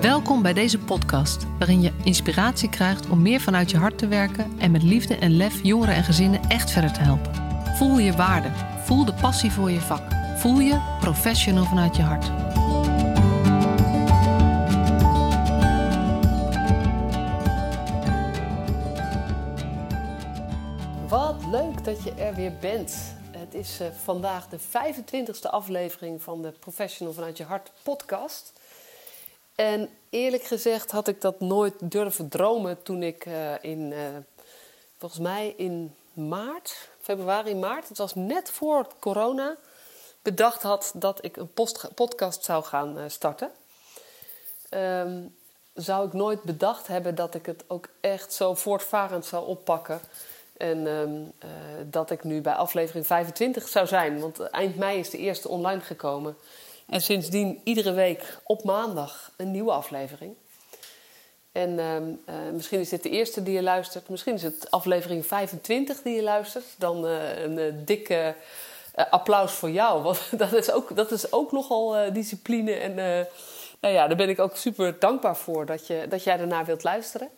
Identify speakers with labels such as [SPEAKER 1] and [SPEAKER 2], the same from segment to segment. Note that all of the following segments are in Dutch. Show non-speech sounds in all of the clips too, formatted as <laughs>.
[SPEAKER 1] Welkom bij deze podcast, waarin je inspiratie krijgt om meer vanuit je hart te werken en met liefde en lef jongeren en gezinnen echt verder te helpen. Voel je waarde, voel de passie voor je vak, voel je professional vanuit je hart. Wat leuk dat je er weer bent. Het is uh, vandaag de 25e aflevering van de Professional vanuit je hart podcast. En eerlijk gezegd had ik dat nooit durven dromen toen ik uh, in, uh, volgens mij in maart, februari, maart, het was net voor corona, bedacht had dat ik een podcast zou gaan uh, starten. Um, zou ik nooit bedacht hebben dat ik het ook echt zo voortvarend zou oppakken. En um, dat ik nu bij aflevering 25 zou zijn. Want eind mei is de eerste online gekomen. En sindsdien iedere week op maandag een nieuwe aflevering. En uh, uh, misschien is dit de eerste die je luistert. Misschien is het aflevering 25 die je luistert. Dan uh, een dikke applaus voor jou. <laughs> Want dat is ook, dat is ook nogal discipline. En nou ja, daar ben ik ook super dankbaar voor dat, je, dat jij ernaar wilt luisteren.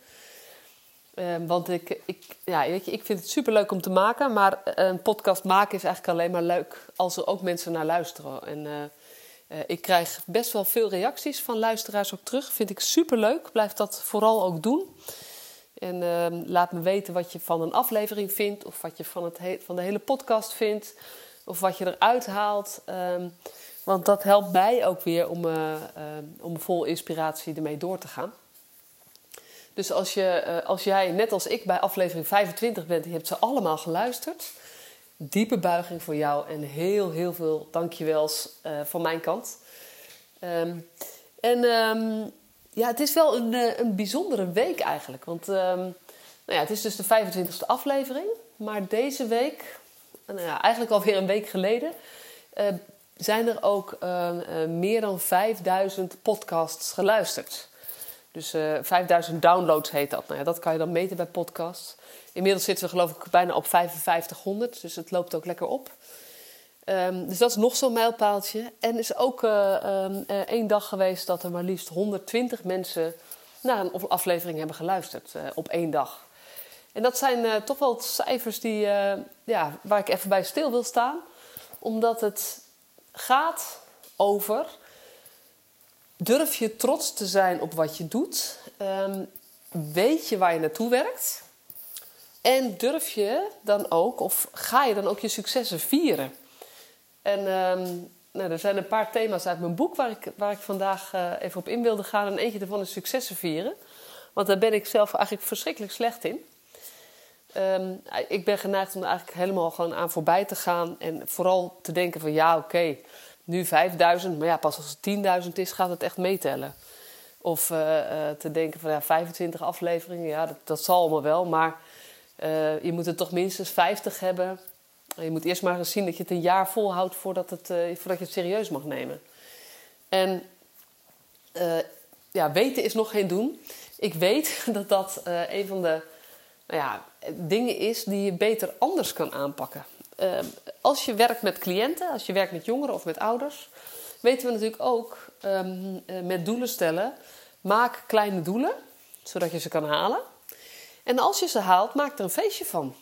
[SPEAKER 1] Ehm, want ik, ik, ja, weet je, ik vind het super leuk om te maken. Maar een podcast maken is eigenlijk alleen maar leuk als er ook mensen naar luisteren. En uh, ik krijg best wel veel reacties van luisteraars ook terug. Vind ik super leuk. Blijf dat vooral ook doen. En uh, laat me weten wat je van een aflevering vindt, of wat je van, het van de hele podcast vindt, of wat je eruit haalt. Um, want dat helpt mij ook weer om, uh, om vol inspiratie ermee door te gaan. Dus als, je, als jij, net als ik, bij aflevering 25 bent, je hebt ze allemaal geluisterd diepe buiging voor jou en heel, heel veel dankjewels uh, van mijn kant. Um, en um, ja, het is wel een, uh, een bijzondere week eigenlijk. Want um, nou ja, het is dus de 25e aflevering. Maar deze week, nou ja, eigenlijk alweer een week geleden, zijn er ook meer dan 5000 podcasts geluisterd. Dus 5000 downloads heet dat. Nou ja, dat kan je dan meten bij podcasts. Inmiddels zitten we geloof ik bijna op 5500, dus het loopt ook lekker op. Um, dus dat is nog zo'n mijlpaaltje. En is ook uh, um, uh, één dag geweest dat er maar liefst 120 mensen naar een aflevering hebben geluisterd op één dag. En dat zijn toch wel cijfers die, ja, waar ik even bij stil wil staan. Omdat het gaat over... Durf je trots te zijn op wat je doet? Um, weet je waar je naartoe werkt? En durf je dan ook, of ga je dan ook je successen vieren? En um, nou, er zijn een paar thema's uit mijn boek waar ik, waar ik vandaag uh, even op in wilde gaan. En eentje daarvan is successen vieren. Want daar ben ik zelf eigenlijk verschrikkelijk slecht in. Um, ik ben geneigd om er eigenlijk helemaal gewoon aan voorbij te gaan. En vooral te denken van ja, oké, nu 5000. Maar ja, pas als het 10.000 is, gaat het echt meetellen. Of uh, uh, te denken van ja, 25 afleveringen, ja, dat, dat zal allemaal wel. Maar uh, je moet er toch minstens 50 hebben. Je moet eerst maar eens zien dat je het een jaar volhoudt voordat, het, voordat je het serieus mag nemen. En ja, weten is nog geen doen. Ik weet <laughs> dat dat een van de nou ja, dingen is die je beter anders kan aanpakken. Als je werkt met cliënten, als je werkt met jongeren of met ouders, weten we natuurlijk ook um, met doelen stellen. Maak kleine doelen, zodat je ze kan halen. En als je ze haalt, maak er een feestje van.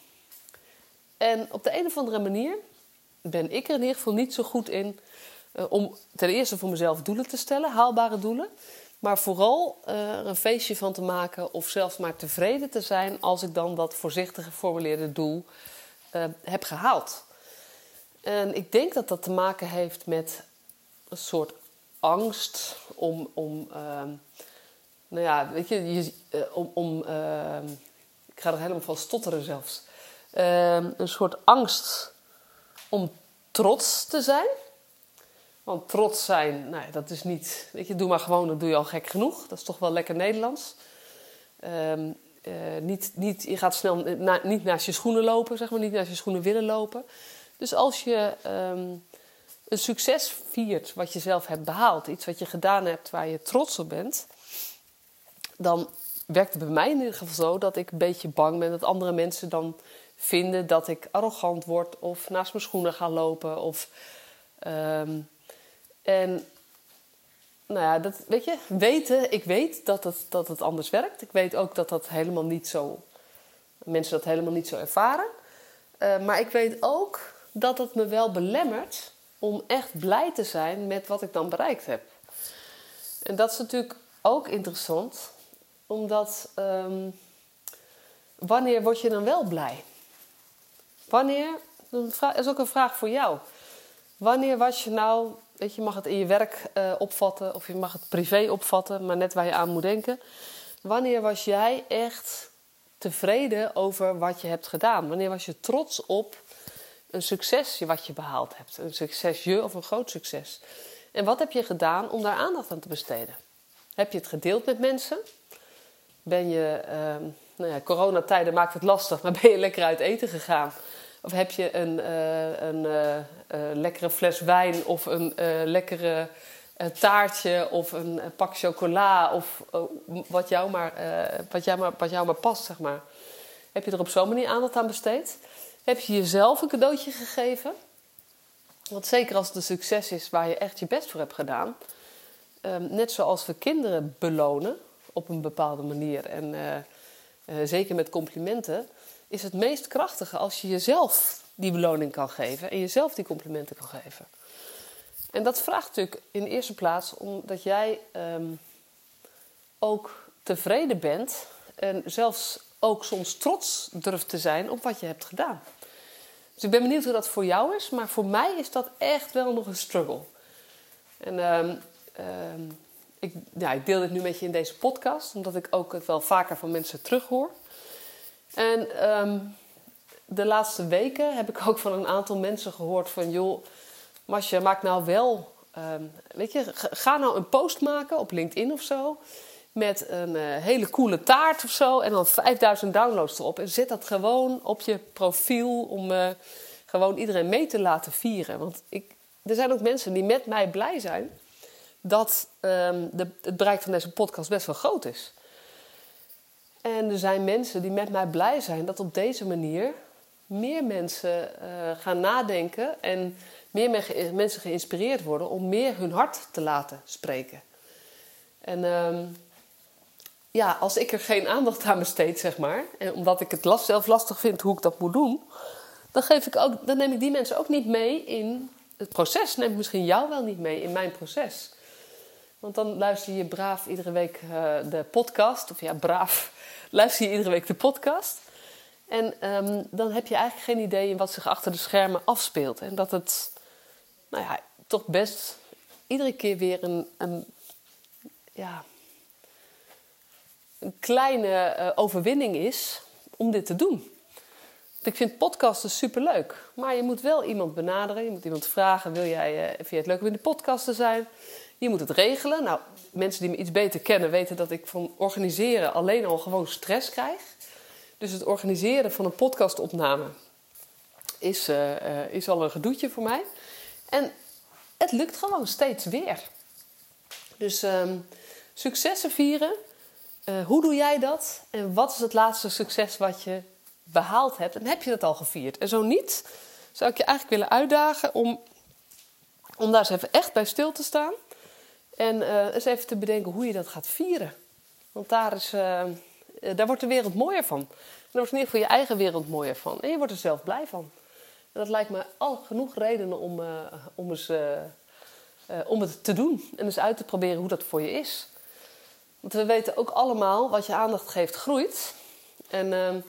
[SPEAKER 1] En op de een of andere manier ben ik er in ieder geval niet zo goed in uh, om ten eerste voor mezelf doelen te stellen, haalbare doelen. Maar vooral uh, er een feestje van te maken of zelfs maar tevreden te zijn als ik dan dat voorzichtig geformuleerde doel uh, heb gehaald. En ik denk dat dat te maken heeft met een soort angst om, om nou ja, weet je, je om, om ik ga er helemaal van stotteren zelfs. Uh, een soort angst om trots te zijn. Want trots zijn, nou ja, dat is niet. Weet je, doe maar gewoon, dat doe je al gek genoeg. Dat is toch wel lekker Nederlands. Uh, niet, niet, je gaat snel niet naast je schoenen lopen, zeg maar, niet naast je schoenen willen lopen. Dus als je um, een succes viert wat je zelf hebt behaald, iets wat je gedaan hebt waar je trots op bent, dan werkt het bij mij in ieder geval zo dat ik een beetje bang ben dat andere mensen dan vinden dat ik arrogant word of naast mijn schoenen ga lopen. Of, en nou ja, dat, weet je, weten, ik weet dat het, dat het anders werkt. Ik weet ook dat dat helemaal niet zo, mensen dat helemaal niet zo ervaren. Uh, maar ik weet ook dat het me wel belemmert om echt blij te zijn met wat ik dan bereikt heb. En dat is natuurlijk ook interessant, omdat um, wanneer word je dan wel blij? Wanneer, dat is ook een vraag voor jou. Wanneer was je nou, weet je, mag het in je werk uh, opvatten of je mag het privé opvatten, maar net waar je aan moet denken. Wanneer was jij echt tevreden over wat je hebt gedaan? Wanneer was je trots op een succes wat je behaald hebt? Een succesje of een groot succes? En wat heb je gedaan om daar aandacht aan te besteden? Heb je het gedeeld met mensen? Ben je, uh, nou ja, coronatijden maakt het lastig, maar ben je lekker uit eten gegaan? Of heb je een, uh, een uh, lekkere fles wijn of een lekkere taartje of een pak chocola of wat, jou maar, wat, jou maar, wat jou maar past, zeg maar. Heb je er op zo'n manier aandacht aan besteed? Heb je jezelf een cadeautje gegeven? Want zeker als het een succes is waar je echt je best voor hebt gedaan, um, net zoals we kinderen belonen op een bepaalde manier en zeker met complimenten, is het meest krachtige als je jezelf die beloning kan geven en jezelf die complimenten kan geven. En dat vraagt natuurlijk in de eerste plaats omdat jij um, ook tevreden bent en zelfs ook soms trots durft te zijn op wat je hebt gedaan. Dus ik ben benieuwd hoe dat voor jou is, maar voor mij is dat echt wel nog een struggle. En um, um, ik, ja, ik deel dit nu met je in deze podcast, omdat ik ook het wel vaker van mensen terughoor. En um, de laatste weken heb ik ook van een aantal mensen gehoord van... joh, Masje, maak nou wel... weet je, ga nou een post maken op LinkedIn of zo... met een uh, hele coole taart of zo... en dan 5000 downloads erop. En zet dat gewoon op je profiel om uh, gewoon iedereen mee te laten vieren. Want ik, er zijn ook mensen die met mij blij zijn dat um, de, het bereik van deze podcast best wel groot is. En er zijn mensen die met mij blij zijn dat op deze manier meer mensen uh, gaan nadenken en meer mensen geïnspireerd worden om meer hun hart te laten spreken. En um, ja, als ik er geen aandacht aan besteed, zeg maar, en omdat ik het last, zelf lastig vind hoe ik dat moet doen, dan, geef ik ook, dan neem ik die mensen ook niet mee in het proces. Neem ik misschien jou wel niet mee in mijn proces. Want dan luister je braaf iedere week uh, de podcast. Of ja, braaf <laughs> luister je iedere week de podcast. En um, dan heb je eigenlijk geen idee in wat zich achter de schermen afspeelt. En dat het, nou ja, toch best iedere keer weer een, ja, een kleine uh, overwinning is om dit te doen. Ik vind podcasten superleuk. Maar je moet wel iemand benaderen. Je moet iemand vragen: wil jij, uh, vind het leuk om in de podcast te zijn? Je moet het regelen. Nou, mensen die me iets beter kennen weten dat ik van organiseren alleen al gewoon stress krijg. Dus het organiseren van een podcastopname is, uh, uh, is al een gedoetje voor mij. En het lukt gewoon steeds weer. Dus um, successen vieren. Uh, hoe doe jij dat? En wat is het laatste succes wat je behaald hebt? En heb je dat al gevierd? En zo niet, zou ik je eigenlijk willen uitdagen om, om daar eens even echt bij stil te staan. En uh, eens even te bedenken hoe je dat gaat vieren. Want daar, is, uh, daar wordt de wereld mooier van. En daar wordt in ieder geval je eigen wereld mooier van. En je wordt er zelf blij van. En dat lijkt me al genoeg redenen om, om, eens, om het te doen. En eens uit te proberen hoe dat voor je is. Want we weten ook allemaal, wat je aandacht geeft, groeit. En ehm,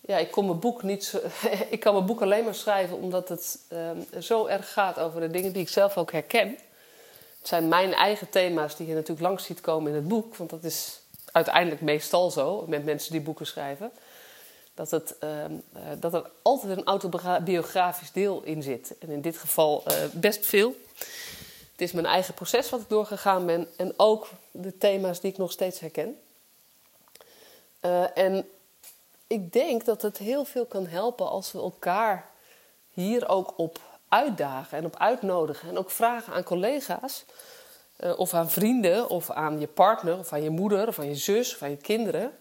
[SPEAKER 1] ja, ik, mijn boek niet zo, <laughs> ik kan mijn boek alleen maar schrijven omdat het ehm, zo erg gaat over de dingen die ik zelf ook herken. Het zijn mijn eigen thema's die je natuurlijk langs ziet komen in het boek. Want dat is uiteindelijk meestal zo met mensen die boeken schrijven. Dat, het, uh, dat er altijd een autobiografisch deel in zit. En in dit geval uh, best veel. Het is mijn eigen proces wat ik doorgegaan ben. En ook de thema's die ik nog steeds herken. Uh, en ik denk dat het heel veel kan helpen als we elkaar hier ook op uitdagen en op uitnodigen. En ook vragen aan collega's uh, of aan vrienden of aan je partner of aan je moeder of aan je zus of aan je kinderen.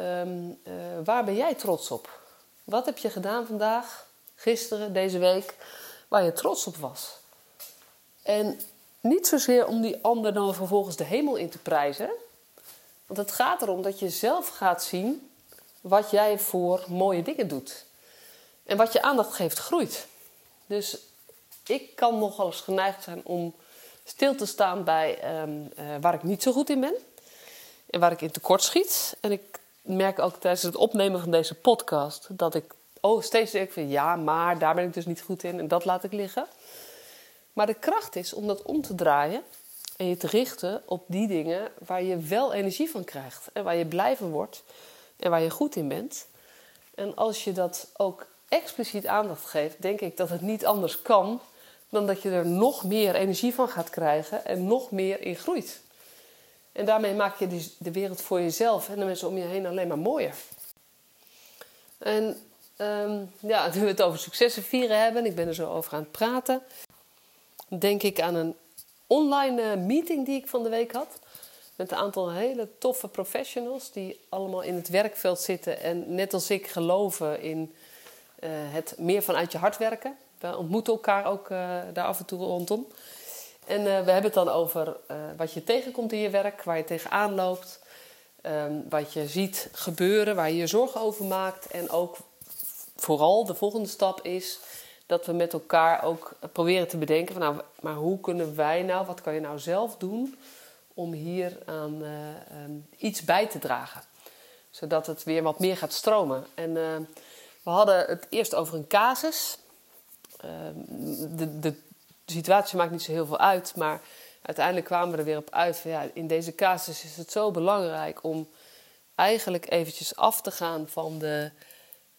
[SPEAKER 1] Um, uh, waar ben jij trots op? Wat heb je gedaan vandaag, gisteren, deze week, waar je trots op was? En niet zozeer om die ander dan vervolgens de hemel in te prijzen. Want het gaat erom dat je zelf gaat zien wat jij voor mooie dingen doet. En wat je aandacht geeft, groeit. Dus ik kan nogal eens geneigd zijn om stil te staan bij ehm, eh, waar ik niet zo goed in ben. En waar ik in tekort schiet. En ik merk ook tijdens het opnemen van deze podcast dat ik oh, steeds denk van ja, maar daar ben ik dus niet goed in en dat laat ik liggen. Maar de kracht is om dat om te draaien en je te richten op die dingen waar je wel energie van krijgt en waar je blij van wordt en waar je goed in bent. En als je dat ook expliciet aandacht geeft, denk ik dat het niet anders kan dan dat je er nog meer energie van gaat krijgen en nog meer in groeit. En daarmee maak je dus de wereld voor jezelf en de mensen om je heen alleen maar mooier. En um, ja, nu we het over successen vieren hebben, ik ben er zo over aan het praten, denk ik aan een online eh, meeting die ik van de week had. Met een aantal hele toffe professionals die allemaal in het werkveld zitten en net als ik geloven in het meer vanuit je hart werken. We ontmoeten elkaar ook uh, daar af en toe rondom. En uh, we hebben het dan over wat je tegenkomt in je werk, waar je tegenaan loopt, um, wat je ziet gebeuren, waar je je zorgen over maakt. En ook vooral de volgende stap is dat we met elkaar ook proberen te bedenken van nou, maar hoe kunnen wij nou, wat kan je nou zelf doen om hier aan um, iets bij te dragen. Zodat het weer wat meer gaat stromen. En we hadden het eerst over een casus. Uh, de, de, situatie maakt niet zo heel veel uit, maar uiteindelijk kwamen we er weer op uit van ja, in deze casus is het zo belangrijk om eigenlijk eventjes af te gaan van de,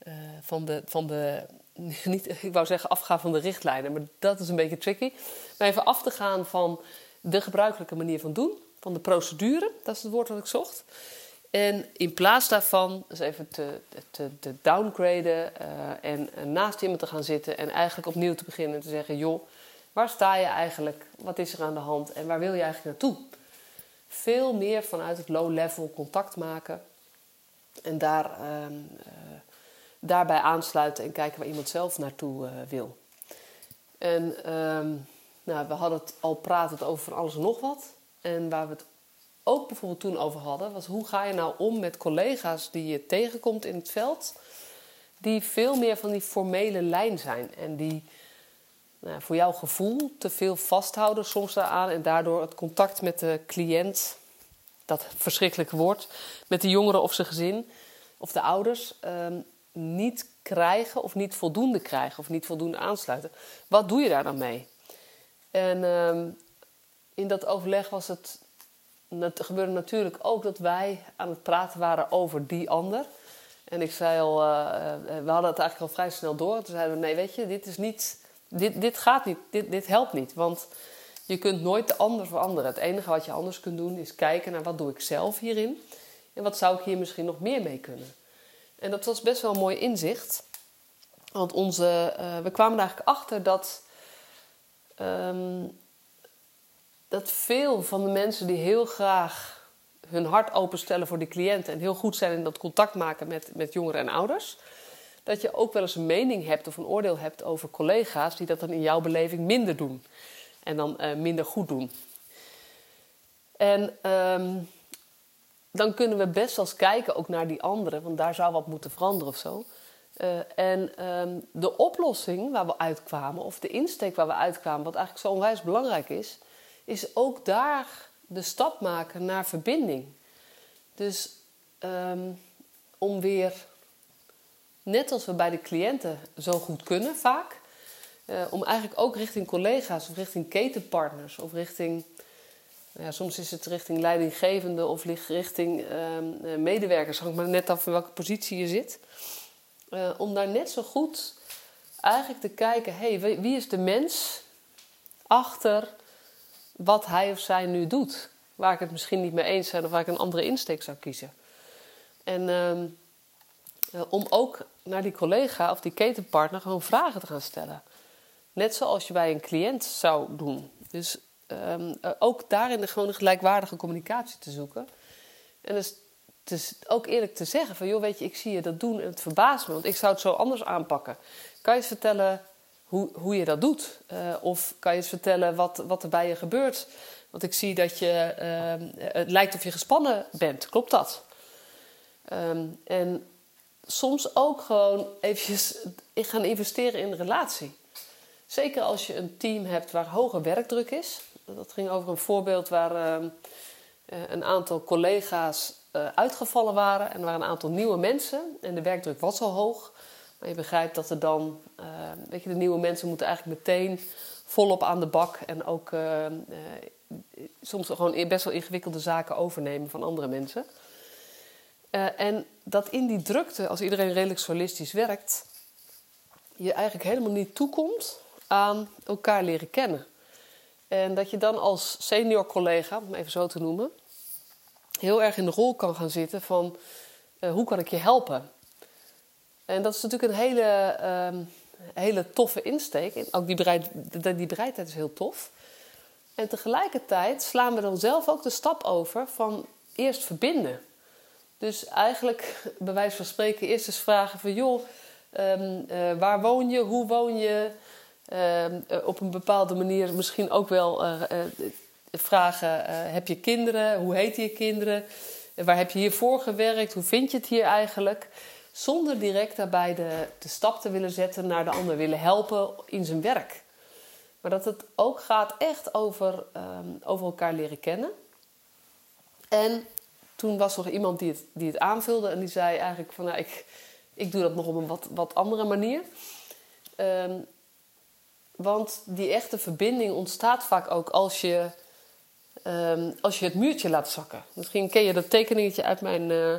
[SPEAKER 1] uh, van de, van de <laughs> niet, ik wou zeggen afgaan van de richtlijnen, maar dat is een beetje tricky. Maar even af te gaan van de gebruikelijke manier van doen, van de procedure, dat is het woord wat ik zocht. En in plaats daarvan dus even te, te, downgraden uh, en naast iemand te gaan zitten en eigenlijk opnieuw te beginnen en te zeggen: joh, waar sta je eigenlijk? Wat is er aan de hand en waar wil je eigenlijk naartoe? Veel meer vanuit het low level contact maken en daar, uh, uh, daarbij aansluiten en kijken waar iemand zelf naartoe uh, wil. En um, nou, we hadden het al pratend over van alles en nog wat. En waar we het ook bijvoorbeeld toen over hadden, was hoe ga je nou om met collega's die je tegenkomt in het veld, die veel meer van die formele lijn zijn en die nou, voor jouw gevoel te veel vasthouden soms daaraan en daardoor het contact met de cliënt, dat verschrikkelijke woord, met de jongeren of zijn gezin of de ouders, um, niet krijgen of niet voldoende krijgen of niet voldoende aansluiten. Wat doe je daar dan mee? En um, in dat overleg was het het gebeurde natuurlijk ook dat wij aan het praten waren over die ander. En ik zei al, uh, we hadden het eigenlijk al vrij snel door. Toen zeiden we, nee, weet je, dit is niet, dit, dit gaat niet, dit, dit helpt niet. Want je kunt nooit de ander veranderen. Het enige wat je anders kunt doen is kijken naar wat doe ik zelf hierin. En wat zou ik hier misschien nog meer mee kunnen. En dat was best wel een mooi inzicht. Want onze, uh, we kwamen er eigenlijk achter dat... Um, dat veel van de mensen die heel graag hun hart openstellen voor de cliënten en heel goed zijn in dat contact maken met, met jongeren en ouders, dat je ook wel eens een mening hebt of een oordeel hebt over collega's die dat dan in jouw beleving minder doen en dan uh, minder goed doen. En um, dan kunnen we best wel eens kijken ook naar die anderen, want daar zou wat moeten veranderen of zo. Uh, en um, de oplossing waar we uitkwamen, of de insteek waar we uitkwamen, wat eigenlijk zo onwijs belangrijk is, is ook daar de stap maken naar verbinding. Dus um, om weer, net als we bij de cliënten zo goed kunnen vaak, uh, om eigenlijk ook richting collega's of richting ketenpartners of richting, ja, soms is het richting leidinggevende of richting uh, medewerkers, hangt maar net af in welke positie je zit. Uh, om daar net zo goed eigenlijk te kijken, hey, wie is de mens achter wat hij of zij nu doet. Waar ik het misschien niet mee eens ben of waar ik een andere insteek zou kiezen. En uh, om ook naar die collega of die ketenpartner gewoon vragen te gaan stellen. Net zoals je bij een cliënt zou doen. Dus um, ook daarin gewoon een gelijkwaardige communicatie te zoeken. En dus, dus ook eerlijk te zeggen van... joh, weet je, ik zie je dat doen en het verbaast me. Want ik zou het zo anders aanpakken. Kan je eens vertellen hoe, hoe je dat doet. of kan je eens vertellen wat, wat er bij je gebeurt? Want ik zie dat je, ehm, het lijkt of je gespannen bent. Klopt dat? Ehm, en soms ook gewoon eventjes gaan investeren in een relatie. Zeker als je een team hebt waar hoge werkdruk is. Dat ging over een voorbeeld waar ehm, eh, een aantal collega's uh, uitgevallen waren. En waren een aantal nieuwe mensen. En de werkdruk was al hoog. Maar je begrijpt dat er dan, uh, weet je, de nieuwe mensen moeten eigenlijk meteen volop aan de bak. En ook soms gewoon best wel ingewikkelde zaken overnemen van andere mensen. en dat in die drukte, als iedereen redelijk solistisch werkt, je eigenlijk helemaal niet toekomt aan elkaar leren kennen. En dat je dan als senior collega, om even zo te noemen, heel erg in de rol kan gaan zitten van hoe kan ik je helpen? En dat is natuurlijk een hele, uh, hele toffe insteek. Ook die, bereid, die bereidheid is heel tof. En tegelijkertijd slaan we dan zelf ook de stap over van eerst verbinden. Dus eigenlijk, <laughs> bij wijze van spreken, eerst eens vragen van... joh, um, uh, waar woon je, hoe woon je... Ehm, eh, op een bepaalde manier misschien ook wel uh, vragen: heb je kinderen? Hoe heet je kinderen? waar heb je hiervoor gewerkt? Hoe vind je het hier eigenlijk? Zonder direct daarbij de, de stap te willen zetten naar de ander, willen helpen in zijn werk. Maar dat het ook gaat echt over, um, over elkaar leren kennen. En toen was er iemand die het, die het aanvulde en die zei eigenlijk van nou, ik, ik doe dat nog op een wat, wat andere manier. Um, want die echte verbinding ontstaat vaak ook als je, um, als je het muurtje laat zakken. Misschien ken je dat tekeningetje uit mijn, uh,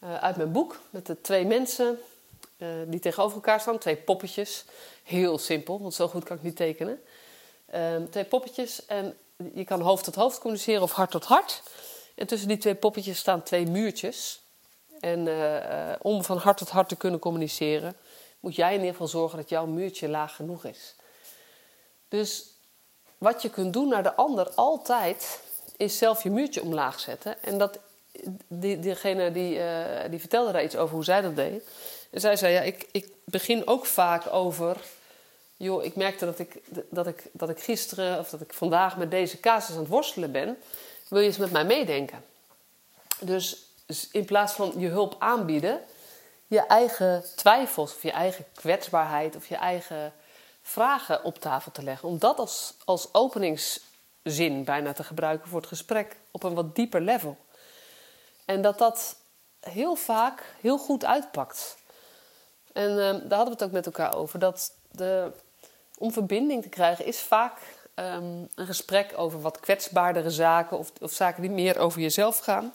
[SPEAKER 1] uit mijn boek. Met de twee mensen uh, die tegenover elkaar staan. Twee poppetjes. Heel simpel, want zo goed kan ik niet tekenen. Um, twee poppetjes en je kan hoofd tot hoofd communiceren of hart tot hart. En tussen die twee poppetjes staan twee muurtjes. En om van hart tot hart te kunnen communiceren, moet jij in ieder geval zorgen dat jouw muurtje laag genoeg is. Dus wat je kunt doen naar de ander altijd, is zelf je muurtje omlaag zetten. En dat, die, diegene die, uh, die vertelde daar iets over hoe zij dat deed. En zij zei, ja, ik, ik begin ook vaak over... joh, ik merkte dat ik, dat, ik, dat ik gisteren of dat ik vandaag met deze casus aan het worstelen ben. Wil je eens met mij meedenken? Dus in plaats van je hulp aanbieden... je eigen twijfels of je eigen kwetsbaarheid of je eigen vragen op tafel te leggen. Om dat als, als openingszin bijna te gebruiken voor het gesprek op een wat dieper level. En dat dat heel vaak heel goed uitpakt. En uh, daar hadden we het ook met elkaar over. Dat de, om verbinding te krijgen is vaak um, een gesprek over wat kwetsbaardere zaken of, of zaken die meer over jezelf gaan.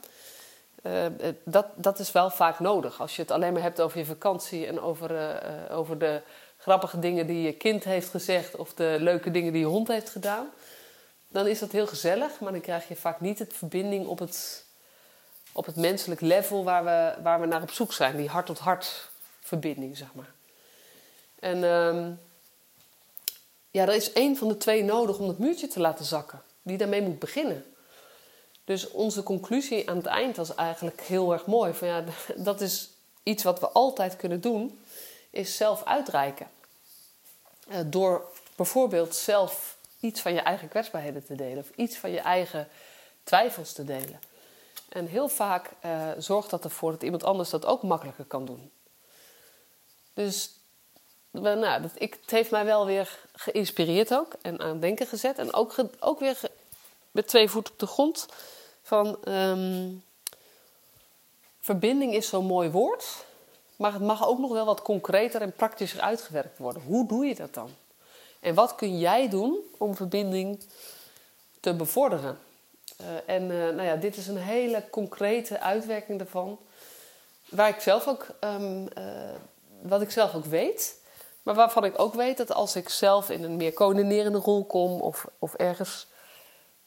[SPEAKER 1] Uh, dat, dat is wel vaak nodig. Als je het alleen maar hebt over je vakantie en over, uh, over de grappige dingen die je kind heeft gezegd of de leuke dingen die je hond heeft gedaan, dan is dat heel gezellig, maar dan krijg je vaak niet het verbinding op het, op het menselijk level waar we, waar we naar op zoek zijn, die hart-tot-hart verbinding, zeg maar. En um, ja, er is één van de twee nodig om dat muurtje te laten zakken, die daarmee moet beginnen. Dus onze conclusie aan het eind was eigenlijk heel erg mooi. Van ja, <laughs> dat is iets wat we altijd kunnen doen is zelf uitreiken. Uh, door bijvoorbeeld zelf iets van je eigen kwetsbaarheden te delen of iets van je eigen twijfels te delen. En heel vaak uh, zorgt dat ervoor dat iemand anders dat ook makkelijker kan doen. Dus nou, dat, ik, het heeft mij wel weer geïnspireerd ook en aan het denken gezet. En ook, ook weer met twee voeten op de grond van um, verbinding is zo'n mooi woord. Maar het mag ook nog wel wat concreter en praktischer uitgewerkt worden. Hoe doe je dat dan? En wat kun jij doen om verbinding te bevorderen? Uh, en uh, nou ja, dit is een hele concrete uitwerking daarvan. Waar ik zelf ook, um, uh, wat ik zelf ook weet. Maar waarvan ik ook weet dat als ik zelf in een meer coördinerende rol kom of, of ergens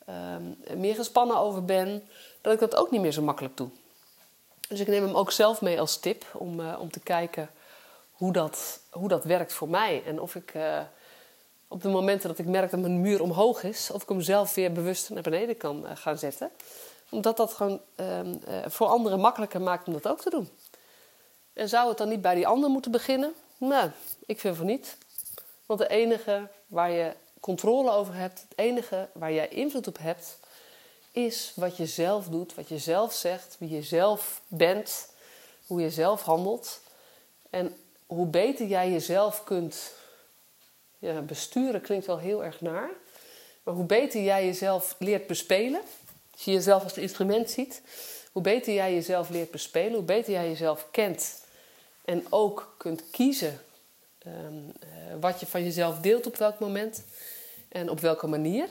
[SPEAKER 1] um, meer gespannen over ben, dat ik dat ook niet meer zo makkelijk doe. Dus ik neem hem ook zelf mee als tip om, om te kijken hoe dat, hoe dat werkt voor mij. En of ik op de momenten dat ik merk dat mijn muur omhoog is, of ik hem zelf weer bewust naar beneden kan uh, gaan zetten. Omdat dat gewoon ehm, voor anderen makkelijker maakt om dat ook te doen. En zou het dan niet bij die ander moeten beginnen? Nou, ik vind van niet. Want het enige waar je controle over hebt, het enige waar jij invloed op hebt, is wat je zelf doet, wat je zelf zegt, wie je zelf bent, hoe je zelf handelt. En hoe beter jij jezelf kunt ja, besturen, klinkt wel heel erg naar. Maar hoe beter jij jezelf leert bespelen, als je jezelf als instrument ziet, hoe beter jij jezelf leert bespelen, hoe beter jij jezelf kent en ook kunt kiezen ehm, eh, wat je van jezelf deelt op welk moment en op welke manier,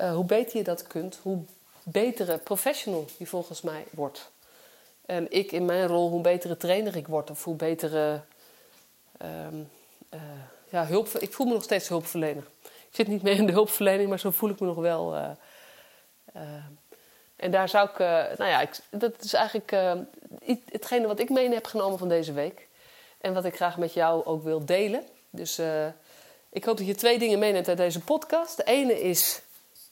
[SPEAKER 1] uh, hoe beter je dat kunt, hoe betere professional je volgens mij wordt. En ik in mijn rol, hoe betere trainer ik word of hoe betere um, uh, ja, hulp. Ik voel me nog steeds hulpverlener. Ik zit niet meer in de hulpverlening, maar zo voel ik me nog wel. Uh, uh, en daar zou ik, nou ja, ik, dat is eigenlijk hetgene wat ik mee heb genomen van deze week. En wat ik graag met jou ook wil delen. Dus ik hoop dat je twee dingen meeneemt uit deze podcast. De ene is,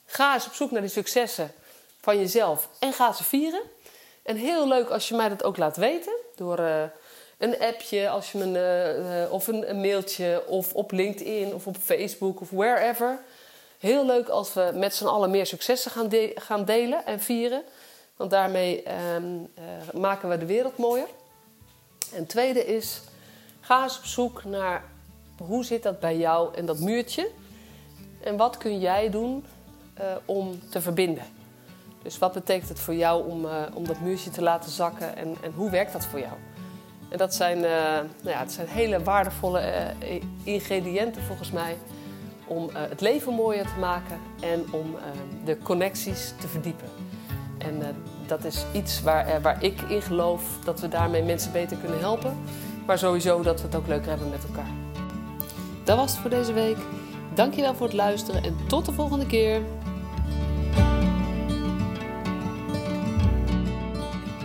[SPEAKER 1] ga eens op zoek naar die successen van jezelf en ga ze vieren. En heel leuk als je mij dat ook laat weten door uh, een appje, als je me, uh, uh, of een, een, mailtje, of op LinkedIn of op Facebook of wherever. Heel leuk als we met z'n allen meer successen gaan, gaan delen en vieren. Want daarmee um, maken we de wereld mooier. En tweede is, ga eens op zoek naar hoe zit dat bij jou en dat muurtje. En wat kun jij doen om te verbinden. Dus wat betekent het voor jou om, om dat muurtje te laten zakken en, en hoe werkt dat voor jou? En dat zijn, uh, nou ja, het zijn hele waardevolle uh, ingrediënten volgens mij om het leven mooier te maken en om de connecties te verdiepen. En dat is iets waar, waar ik in geloof dat we daarmee mensen beter kunnen helpen. Maar sowieso dat we het ook leuker hebben met elkaar. Dat was het voor deze week. Dankjewel voor het luisteren en tot de volgende keer.